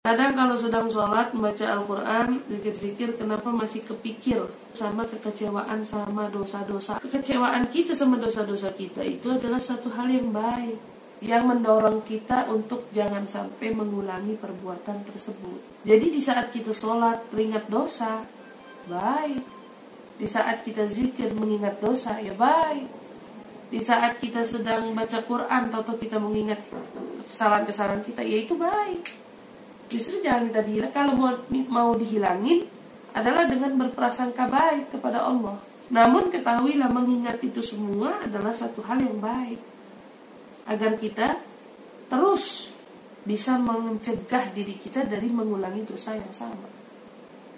Kadang kalau sedang sholat membaca Al-Quran Zikir-zikir kenapa masih kepikir Sama kekecewaan sama dosa-dosa? Kekecewaan kita sama dosa-dosa kita Itu adalah satu hal yang baik Yang mendorong kita untuk jangan sampai mengulangi perbuatan tersebut. Jadi di saat kita sholat teringat dosa Baik. Di saat kita zikir mengingat dosa Ya baik. Di saat kita sedang baca Quran Atau kita mengingat kesalahan-kesalahan kita Ya itu baik Justru jangan minta dihilangkan. Kalau mau, mau dihilangin adalah dengan berprasangka baik kepada Allah. Namun ketahuilah mengingat itu semua adalah satu hal yang baik. Agar kita terus bisa mencegah diri kita dari mengulangi dosa yang sama.